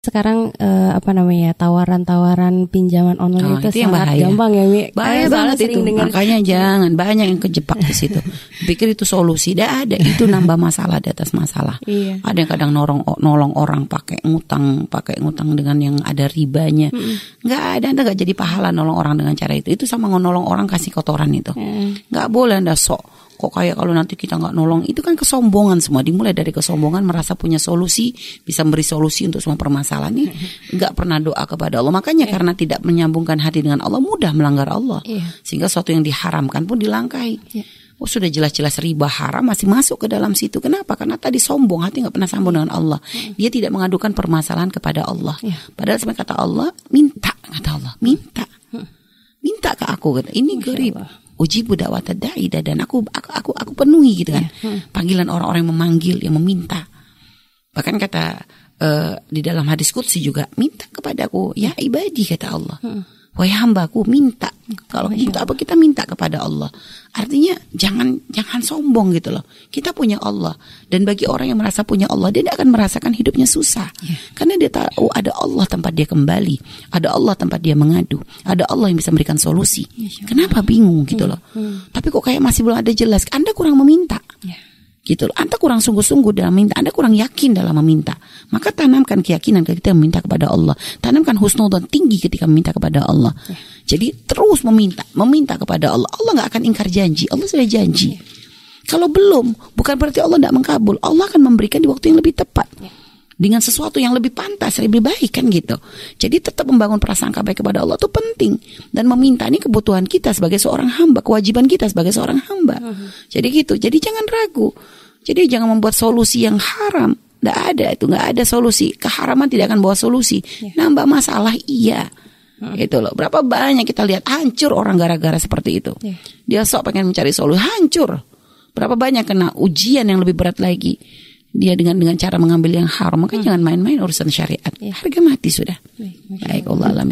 sekarang uh, apa namanya tawaran-tawaran pinjaman online Oh, itu, itu yang sangat bahaya. gampang ya Mi. Bahaya banget itu. dengar- Makanya jangan banyak yang kejebak di situ. Pikir itu solusi, tidak ada. Itu nambah masalah di atas masalah. Iya. Ada yang kadang nolong nolong orang pakai ngutang, pakai ngutang dengan yang ada ribanya. Nggak ada, anda nggak jadi pahala nolong orang dengan cara itu. Itu sama nolong orang kasih kotoran itu. Mm. Nggak boleh anda sok. Kok kayak kalau nanti kita nggak nolong, itu kan kesombongan semua. Dimulai dari kesombongan, merasa punya solusi, bisa memberi solusi untuk semua permasalahan ini. Nggak pernah doa kepada Allah. Makanya karena tidak menyambungkan hati dengan Allah, mudah melanggar Allah. Iya. Sehingga sesuatu yang diharamkan pun dilangkahi. Iya. Oh sudah jelas-jelas riba haram masih masuk ke dalam situ. Kenapa? Karena tadi sombong hati nggak pernah sambung dengan Allah. Dia tidak mengadukan permasalahan kepada Allah. Iya. Padahal sebenarnya kata Allah minta kata Allah minta minta ke aku ini gerib uji budak da'i dan aku aku aku aku penuhi gitu kan. Panggilan orang-orang yang memanggil yang meminta. Bahkan kata eh, di dalam hadis qudsi juga minta kepadaku ya ibadi kata Allah. Wahai hambaku minta kalau kita apa kita minta kepada Allah? Artinya jangan jangan sombong gitu loh. Kita punya Allah. Dan bagi orang yang merasa punya Allah dia tidak akan merasakan hidupnya susah. Karena dia tahu ada Allah tempat dia kembali. Ada Allah tempat dia mengadu. Ada Allah yang bisa memberikan solusi. Kenapa bingung gitu loh? tapi kok kayak masih belum ada jelas? Anda kurang meminta. Gitu loh. Anda kurang sungguh-sungguh dalam meminta, Anda kurang yakin dalam meminta. Maka tanamkan keyakinan ketika meminta kepada Allah. Tanamkan husnudzon tinggi ketika meminta kepada Allah. Jadi terus meminta, meminta kepada Allah. Allah nggak akan ingkar janji. Allah sudah janji. Kalau belum, bukan berarti Allah tidak mengkabul. Allah akan memberikan di waktu yang lebih tepat. Dengan sesuatu yang lebih pantas, lebih baik kan gitu. Jadi tetap membangun prasangka baik kepada Allah itu penting. Dan meminta ini kebutuhan kita sebagai seorang hamba, kewajiban kita sebagai seorang hamba. Jadi gitu. Jadi jangan ragu. Jadi jangan membuat solusi yang haram. Tidak ada itu, nggak ada solusi. Keharaman tidak akan bawa solusi. Nambah masalah iya. Gitu loh. Berapa banyak kita lihat hancur orang gara-gara seperti itu. Iya. Dia sok pengen mencari solusi, hancur. Berapa banyak kena ujian yang lebih berat lagi. Dia dengan dengan cara mengambil yang haram. Maka jangan main-main urusan syariat. Harga mati sudah. Baik, Baik Allah alam